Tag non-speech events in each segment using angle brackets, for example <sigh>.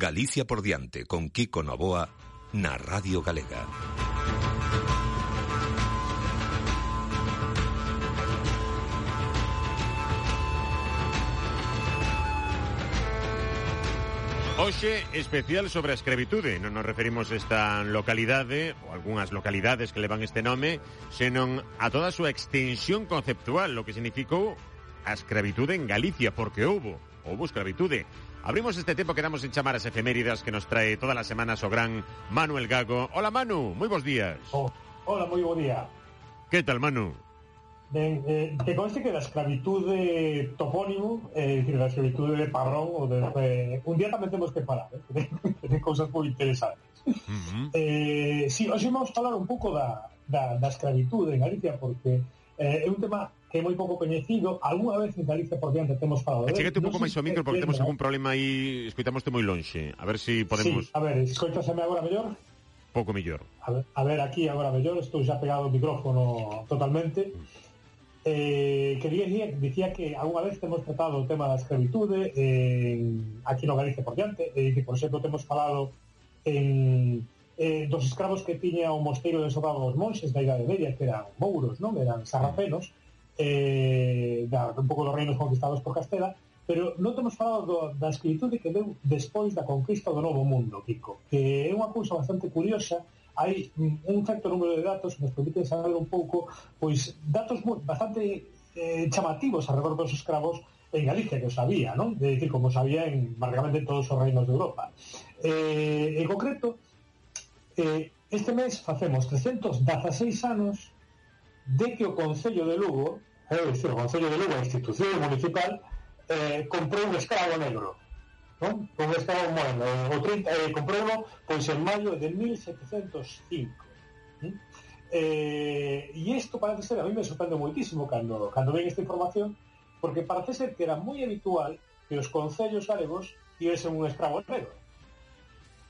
Galicia por diante con Kiko Novoa na Radio Galega. Hoxe especial sobre a escravitude Non nos referimos a esta localidade Ou algunhas localidades que levan este nome Senón a toda a súa extensión conceptual Lo que significou a escravitude en Galicia Porque houbo, houbo escravitude Abrimos este tempo que damos en chamar as efeméridas que nos trae todas as semanas o gran Manuel Gago. Hola Manu, moi bons días. Oh, hola, moi bo día. Que tal Manu? Ben, eh, te conste que da escravitude topónimo, eh, decir, da escravitude de parrón, ou de, eh, un día tamén temos que parar, eh, de, de cousas moi interesantes. Uh -huh. eh, si, sí, hoxe vamos falar un pouco da, da, da en Galicia, porque eh, é un tema que é moi pouco coñecido, algunha vez en Galicia por diante temos falado. Eh. Chégate un pouco máis ao micro porque temos algún problema aí, escoitamoste moi lonxe. A ver se si podemos... Sí, a ver, escoitaseme agora mellor? Pouco mellor. A ver, a ver aquí agora mellor, estou xa pegado ao micrófono totalmente. Eh, que dicía, dicía que algunha vez temos tratado o tema da escravitude eh, aquí no Galicia por diante e eh, que, por exemplo, temos falado en, eh, dos escravos que tiña o mosteiro de Sobrado dos Monxes da Idade Media, que eran mouros, non? Eran sarracenos, eh, da, un pouco dos reinos conquistados por Castela, pero non temos falado do, da escritura que deu despois da conquista do Novo Mundo, Kiko, que é unha cousa bastante curiosa, hai un certo número de datos que nos permiten saber un pouco, pois, datos moi, bastante eh, chamativos alrededor dos escravos en Galicia, que os sabía, non? De decir, como sabía en marcamente todos os reinos de Europa. Eh, en concreto, eh, este mes facemos 316 anos de que o Concello de Lugo eh, dicir, o Concello de Lugo, institución municipal, eh, un escravo negro non? Con esta bueno, o 30, eh, comprouno pois en maio de 1705 ¿Mm? eh, e isto parece ser a mí me sorprende moitísimo cando, cando ven esta información porque parece ser que era moi habitual que os concellos galegos tivesen un escravo negro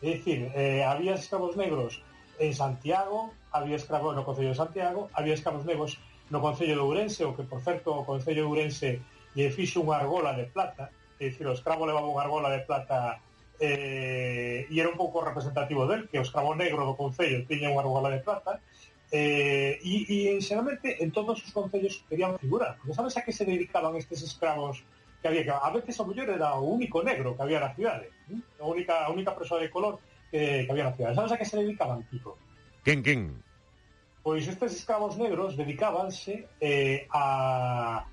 dicir, eh, había escravos negros en Santiago había escravos no Concello de Santiago había escravos negros no Concello de Ourense o que por certo o Concello de Ourense lle fixo unha argola de plata é dicir, o escravo levaba unha argola de plata eh, e era un pouco representativo del, que o escravo negro do Concello tiña unha argola de plata, eh, e, e en todos os concellos querían figurar, porque sabes a que se dedicaban estes escravos que había que a veces o mellor era o único negro que había na cidade, ¿eh? a única a única de color que, que había na cidade. Sabes a que se dedicaban, Kiko? Quen, quen? pois estes escravos negros dedicábanse eh, a,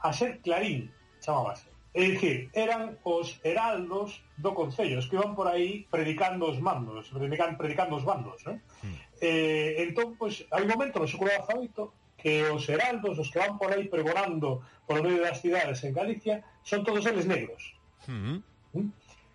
a ser clarín, chamábase. É dicir, eran os heraldos do Concello, os que iban por aí predicando os mandos, predicando, predicando os bandos, non? Mm. Eh, entón, pois, hai un momento no século XVIII que os heraldos, os que van por aí pregonando por medio das cidades en Galicia, son todos eles negros. Mm. Mm?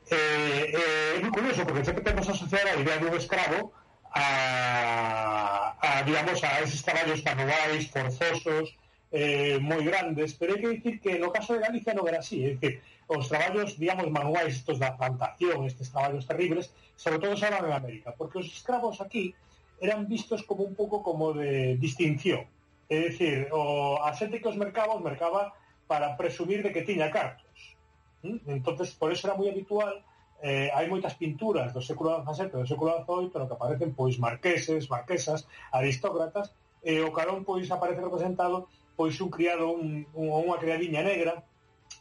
Eh, eh, é moi curioso, porque sempre temos asociar a idea de un escravo a, a digamos, a esos caballos canoais, forzosos, eh, moi grandes, pero hai que dicir que no caso de Galicia non era así, é dicir, os traballos, digamos, manuais, estos da plantación, estes traballos terribles, sobre todo xa en América, porque os escravos aquí eran vistos como un pouco como de distinción, é dicir, o, a xente que os mercaba, os mercaba para presumir de que tiña cartos, ¿Mm? entonces por eso era moi habitual eh, hai moitas pinturas do século XVII e do século XVIII no que aparecen pois marqueses, marquesas, aristócratas, e o carón pois aparece representado pois un criado, un, un, unha criadiña negra,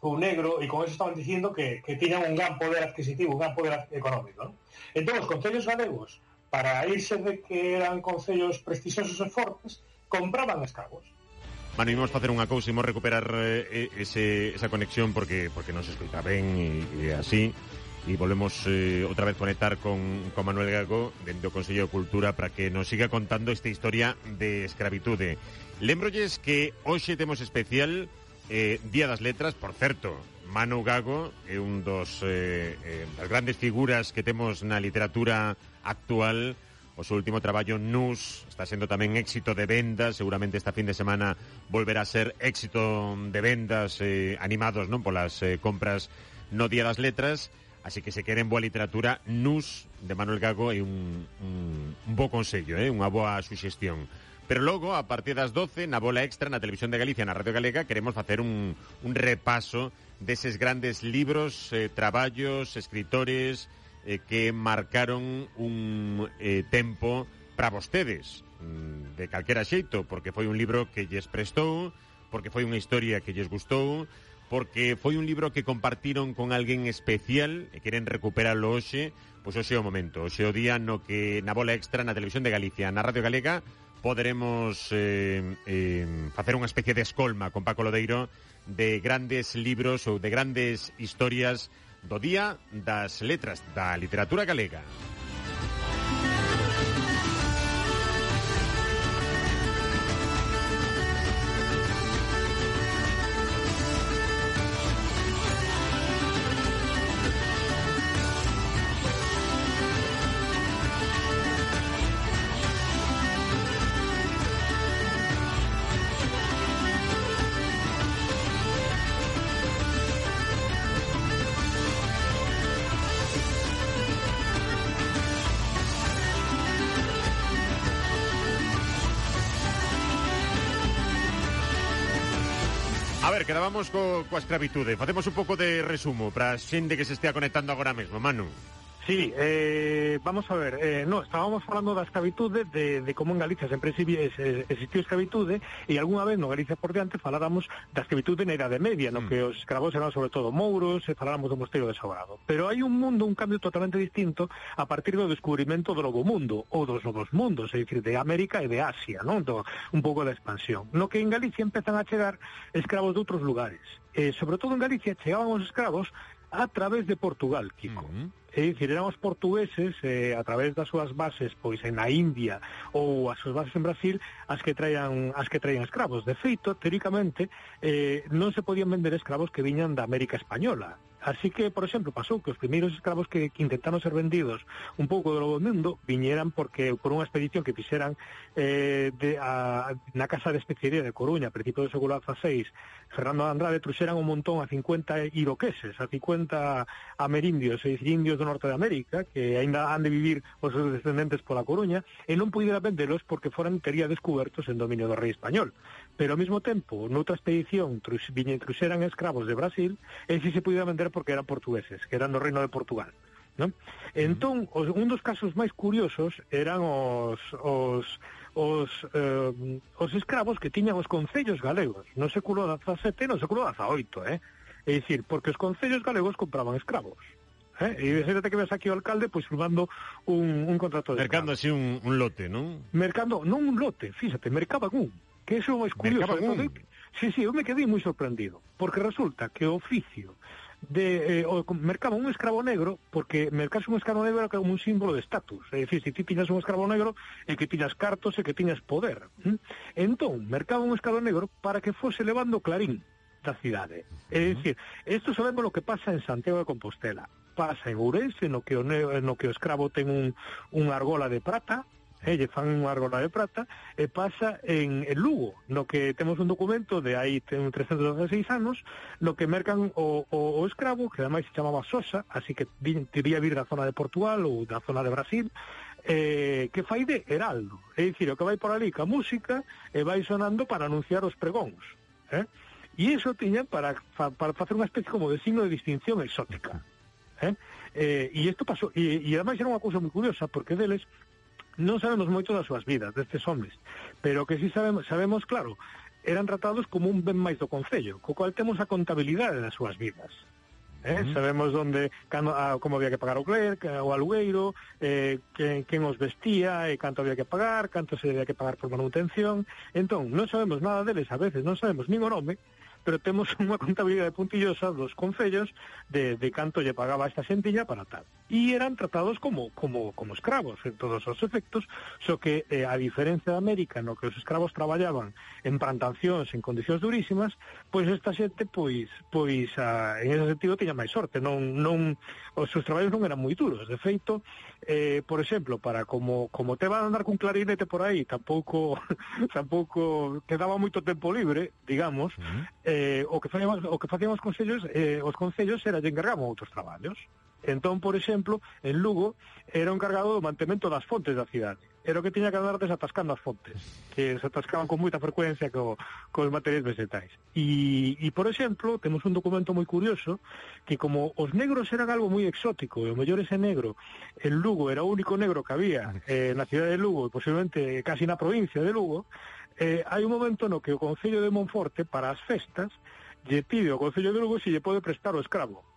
ou negro, e con eso estaban dicindo que, que tiñan un gran poder adquisitivo, un gran poder económico. ¿no? Entón, os concellos galegos, para irse de que eran concellos prestixosos e fortes, compraban escravos. Mano, imos facer unha cousa, imos recuperar eh, eh ese, esa conexión porque porque non se escoita ben e, e así e volvemos eh, outra vez conectar con, con Manuel Gago dentro do Consello de Cultura para que nos siga contando esta historia de escravitude. Lembrolles que hoxe temos especial eh, Día das Letras, por certo, Manu Gago é un dos eh, eh, das grandes figuras que temos na literatura actual O seu último traballo, Nus, está sendo tamén éxito de vendas. Seguramente esta fin de semana volverá a ser éxito de vendas eh, animados non polas eh, compras no Día das Letras. Así que se queren boa literatura Nus, de Manuel Gago, é un, un, un bo consello, eh? unha boa suxestión. Pero logo, a partir das 12, na bola extra, na Televisión de Galicia, na Radio Galega, queremos facer un, un repaso deses grandes libros, eh, traballos, escritores eh, que marcaron un eh, tempo para vostedes, mm, de calquera xeito, porque foi un libro que lles prestou, porque foi unha historia que lles gustou, porque foi un libro que compartiron con alguén especial e queren recuperarlo hoxe, pois hoxe é o momento, hoxe é o día no que na bola extra na televisión de Galicia, na Radio Galega, poderemos eh, eh, facer unha especie de escolma con Paco Lodeiro de grandes libros ou de grandes historias do Día das Letras da Literatura Galega. ver, quedábamos co, coa escravitude Facemos un pouco de resumo Para xente que se estea conectando agora mesmo. Manu. Sí, eh, vamos a ver, eh, no, estábamos falando da escavitude de, de como en Galicia sempre existiu escavitude e algunha vez no Galicia por diante faláramos da escavitude na Idade Media, no mm. que os escravos eran sobre todo mouros e faláramos do mosteiro de Sobrado. Pero hai un mundo, un cambio totalmente distinto a partir do descubrimento do novo mundo ou dos novos mundos, é dicir, de América e de Asia, non? Do, un pouco da expansión. No que en Galicia empezan a chegar escravos de outros lugares. Eh, sobre todo en Galicia chegaban os escravos a través de Portugal, Kiko. Mm -hmm se generamos portugueses eh, a través das súas bases pois en a India ou as súas bases en Brasil as que traían as que traían escravos. De feito, teóricamente, eh, non se podían vender escravos que viñan da América Española Así que, por exemplo, pasou que os primeiros escravos que, que intentaron ser vendidos un pouco do novo mundo viñeran porque por unha expedición que fixeran eh, de, a, na Casa de Especiería de Coruña, a principio do século XVI, Fernando Andrade truxeran un montón a 50 iroqueses, a 50 amerindios e indios do norte de América, que aínda han de vivir os seus descendentes pola Coruña, e non puidera vendelos porque foran tería descubertos en dominio do rei español. Pero ao mesmo tempo, noutra expedición truxeran escravos de Brasil, e si se podía vender porque eran portugueses, que eran do Reino de Portugal. Non? Entón, os, un dos casos máis curiosos eran os, os, os, eh, os escravos que tiñan os concellos galegos no século XVII e no século XVIII, eh? É dicir, porque os concellos galegos compraban escravos. Eh? E fíjate que ves aquí o alcalde pois firmando un, un contrato de Mercando así un, un lote, non? Mercando, non un lote, fíjate, mercaban un. Que eso é máis curioso. Mercaban un. Sí, sí, eu me quedei moi sorprendido, porque resulta que o oficio de eh, o, mercaba un escravo negro porque mercarse un escravo negro era como un símbolo de estatus. É dicir, se ti tiñas un escravo negro e que tiñas cartos e que tiñas poder hm? entón, mercaba un escravo negro para que fose levando clarín da cidade. É dicir, isto sabemos lo que pasa en Santiago de Compostela. Pasa en Ourense no que o, no que o escravo ten un, un argola de prata eh, lle fan unha argola de prata, e pasa en, en Lugo, no que temos un documento de aí ten 316 anos, no que mercan o, o, o escravo, que ademais se chamaba Sosa, así que debía vir da zona de Portugal ou da zona de Brasil, eh, que fai de heraldo, é dicir, o que vai por ali ca música e vai sonando para anunciar os pregóns. Eh? E iso tiña para, para facer unha especie como de signo de distinción exótica. Eh? Eh, e isto pasou, e, e ademais era unha cousa moi curiosa, porque deles Non sabemos moito das súas vidas, destes homes, pero que si sabemos, sabemos claro, eran tratados como un ben máis do Concello, co cual temos a contabilidade das súas vidas. Eh? Uh -huh. Sabemos onde, cando, a, como había que pagar o Cler, eh, o alugueiro, eh, quen, quen os vestía, e canto había que pagar, canto se había que pagar por manutención. Entón, non sabemos nada deles, a veces non sabemos nin o nome, pero temos <laughs> unha contabilidade puntillosa dos concellos de, de canto lle pagaba esta xentilla para tal. E eran tratados como, como, como escravos en todos os efectos, só que eh, a diferencia de América, no que os escravos traballaban en plantacións en condicións durísimas, pois esta xente, pois, pois a, en ese sentido, tiña máis sorte. Non, non, os seus traballos non eran moi duros. De feito, eh, por exemplo, para como como te va a andar cun clarinete por aí, tampouco <laughs> tampouco quedaba moito tempo libre, digamos, uh -huh. eh, o que facíamos o que facíamos consellos, eh, os concellos era lle encargamos outros traballos. Entón, por exemplo, en Lugo era o encargado do mantemento das fontes da cidade. Era o que tiña que andar desatascando as fontes, que se atascaban con moita frecuencia co, cos materiais vegetais. E, e, por exemplo, temos un documento moi curioso que como os negros eran algo moi exótico, e o mellor ese negro, en Lugo era o único negro que había eh, na cidade de Lugo, e posiblemente casi na provincia de Lugo, eh, hai un momento no que o Concello de Monforte, para as festas, lle pide ao Concello de Lugo se lle pode prestar o escravo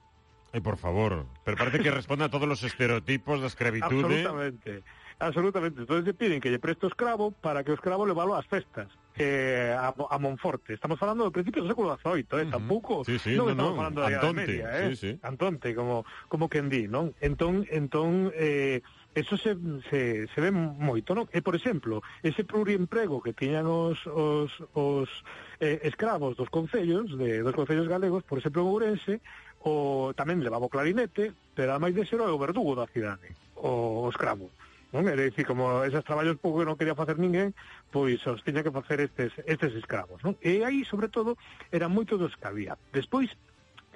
Ay, por favor, pero parece que responde a todos los estereotipos da escravitude. ¿eh? Absolutamente, absolutamente. Entonces piden que lle preste o escravo para que o escravo levalo ás festas eh, a, a Monforte. Estamos falando do principio do século XVIII, eh, uh -huh. tampouco sí, sí, non no, estamos no. falando da Idade Media, eh? sí, sí. Antonte, como, como que di, non? Entón, entón eh, eso se, se, se ve moito, non? E, por exemplo, ese pluriemprego que tiñan os, os, os eh, escravos dos concellos, de, dos concellos galegos, por exemplo, en Ourense, o tamén levaba o clarinete, pero ademais de ser o verdugo da cidade, o, o escravo. Non? É dicir, como esos traballos pouco que non quería facer ninguén, pois os tiña que facer estes, estes escravos. Non? E aí, sobre todo, eran moitos dos que había. Despois,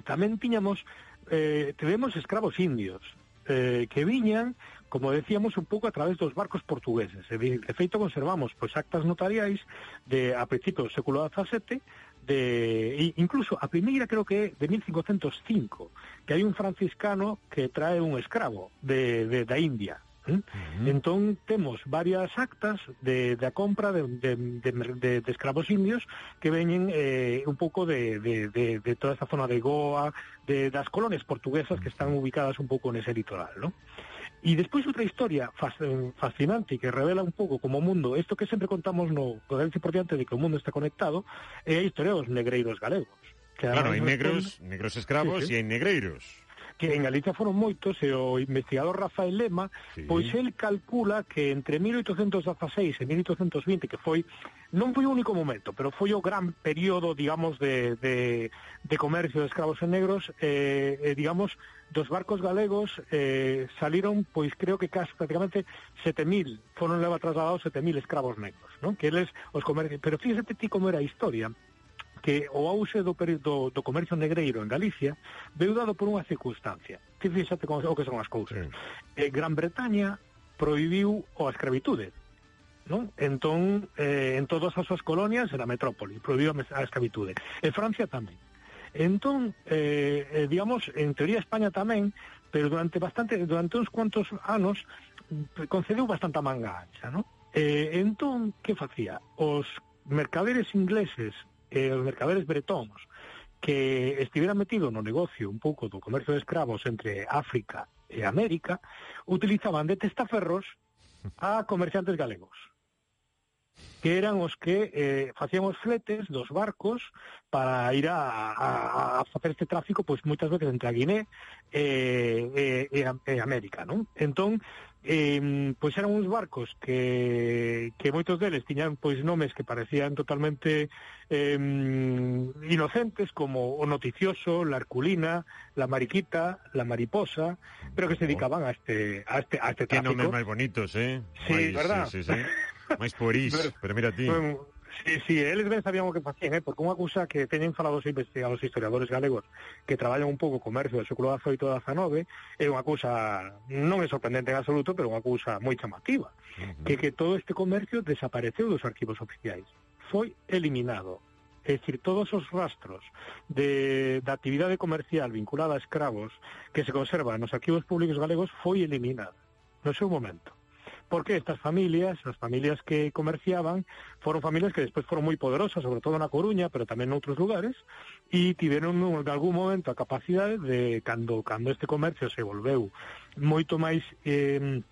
tamén tiñamos, eh, tivemos escravos indios, eh, que viñan, como decíamos, un pouco a través dos barcos portugueses. De feito, conservamos pois, actas notariais de a principios do século XVII de incluso a primeira creo que é de 1505, que hai un franciscano que trae un escravo de, de da India. ¿eh? Uh -huh. Entón temos varias actas de, da compra de, de, de, de, de escravos indios que veñen eh, un pouco de, de, de, de toda esta zona de Goa, de, das colonias portuguesas que están ubicadas un pouco nese litoral, ¿no? Uh Y después otra historia fascinante que revela un poco como mundo, esto que siempre contamos, no, es importante de que el mundo está conectado, eh, hay historia dos negreiros galegos. claro hay negros, negros esclavos y hay negreiros. que en Galicia foron moitos e o investigador Rafael Lema, sí. pois el calcula que entre 1816 e 1820, que foi non foi o único momento, pero foi o gran período, digamos, de, de, de comercio de escravos e negros, eh, eh, digamos, dos barcos galegos eh, saliron, pois creo que casi prácticamente 7.000, foron leva trasladados 7.000 escravos negros, non? Que eles os comercios... Pero fíjate ti como era a historia, que o auxe do, do, do comercio negreiro en Galicia veu dado por unha circunstancia. Ti fíxate con, o que son as cousas. Sí. Eh, Gran Bretaña proibiu a escravitude. Non? Entón, eh, en todas as súas colonias era metrópoli, proibiu a escravitude. E Francia tamén. Entón, eh, eh, digamos, en teoría España tamén, pero durante bastante durante uns cuantos anos mm, concedeu bastante manga ancha, non? Eh, entón, que facía? Os mercaderes ingleses eh, os mercaderes bretóns que estiveran metidos no negocio un pouco do comercio de escravos entre África e América utilizaban de testaferros a comerciantes galegos que eran os que eh, facían os fletes dos barcos para ir a, a, a facer este tráfico pois moitas veces entre a Guiné eh, eh, e, e América, non? Entón, eh, pois eran uns barcos que, que moitos deles tiñan pois nomes que parecían totalmente eh, inocentes como o noticioso, la Arculina, la Mariquita, la Mariposa, pero que se oh. dedicaban a este a este, a este tráfico. Que nomes máis bonitos, eh? Sí, Ay, verdad? Sí, sí, sí. <laughs> máis por iso, pero, pero mira ti. Bueno, Sí, sí, eles ben sabían o que facían, eh, porque unha cousa que teñen falado os investigadores historiadores galegos que traballan un pouco o comercio do século XVIII e XIX é unha cousa, non é sorprendente en absoluto, pero unha cousa moi chamativa, uh -huh. que que todo este comercio desapareceu dos arquivos oficiais, foi eliminado. É dicir, todos os rastros de, da actividade comercial vinculada a escravos que se conserva nos arquivos públicos galegos foi eliminada no seu momento porque estas familias, as familias que comerciaban, foron familias que despois foron moi poderosas, sobre todo na Coruña, pero tamén noutros lugares, e tiveron en algún momento a capacidade de, cando, cando este comercio se volveu moito máis... Eh,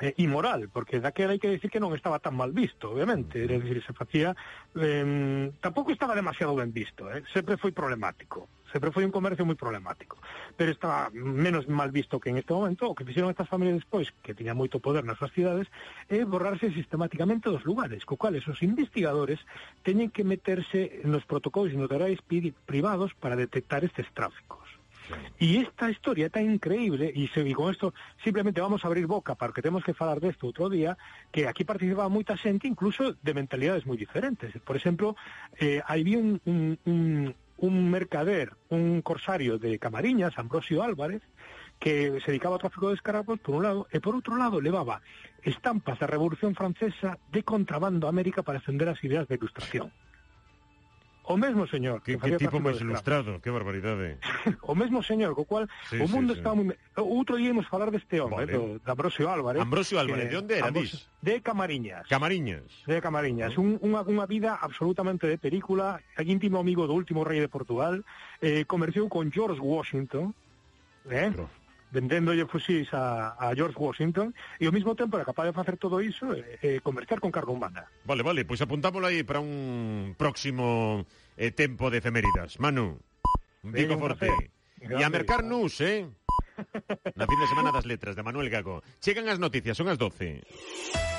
eh, imoral, porque daquela hai que decir que non estaba tan mal visto, obviamente, é dicir, se facía eh, tampouco estaba demasiado ben visto, eh? sempre foi problemático sempre foi un comercio moi problemático, pero estaba menos mal visto que en este momento o que fixeron estas familias despois, que tiña moito poder nas súas cidades, é borrarse sistemáticamente dos lugares, co cuales os investigadores teñen que meterse nos protocolos notarais privados para detectar estes tráficos. E esta historia tan increíble, e, se, digo con isto simplemente vamos a abrir boca porque temos que falar desto outro día, que aquí participaba moita xente incluso de mentalidades moi diferentes. Por exemplo, eh, hai un, un, un, un mercader, un corsario de Camariñas, Ambrosio Álvarez, que se dedicaba ao tráfico de escarabajos, por un lado, y por otro lado levaba estampas de la Revolución Francesa de contrabando a América para defender las ideas de ilustración o mesmo señor que, que, que tipo máis ilustrado, que barbaridade. <laughs> O mesmo señor, co cual sí, o mundo sí, está sí. moi... outro día imos falar deste home eh, vale. do, de Ambrosio Álvarez Ambrosio Álvarez, que, de onde era, Ambros... de Camariñas. Camariñas. De Camariñas, un, unha, unha vida absolutamente de película íntimo amigo do último rei de Portugal eh, comerciou con George Washington eh? Pero vendéndolle fuxis a, a George Washington e ao mesmo tempo era capaz de facer todo iso e, eh, e eh, comerciar con carga humana. Vale, vale, pois apuntámoslo aí para un próximo eh, tempo de efeméridas. Manu, un bico forte. E a mercar nus, eh? <laughs> Na fin de semana das letras de Manuel Gago. Chegan as noticias, son as 12.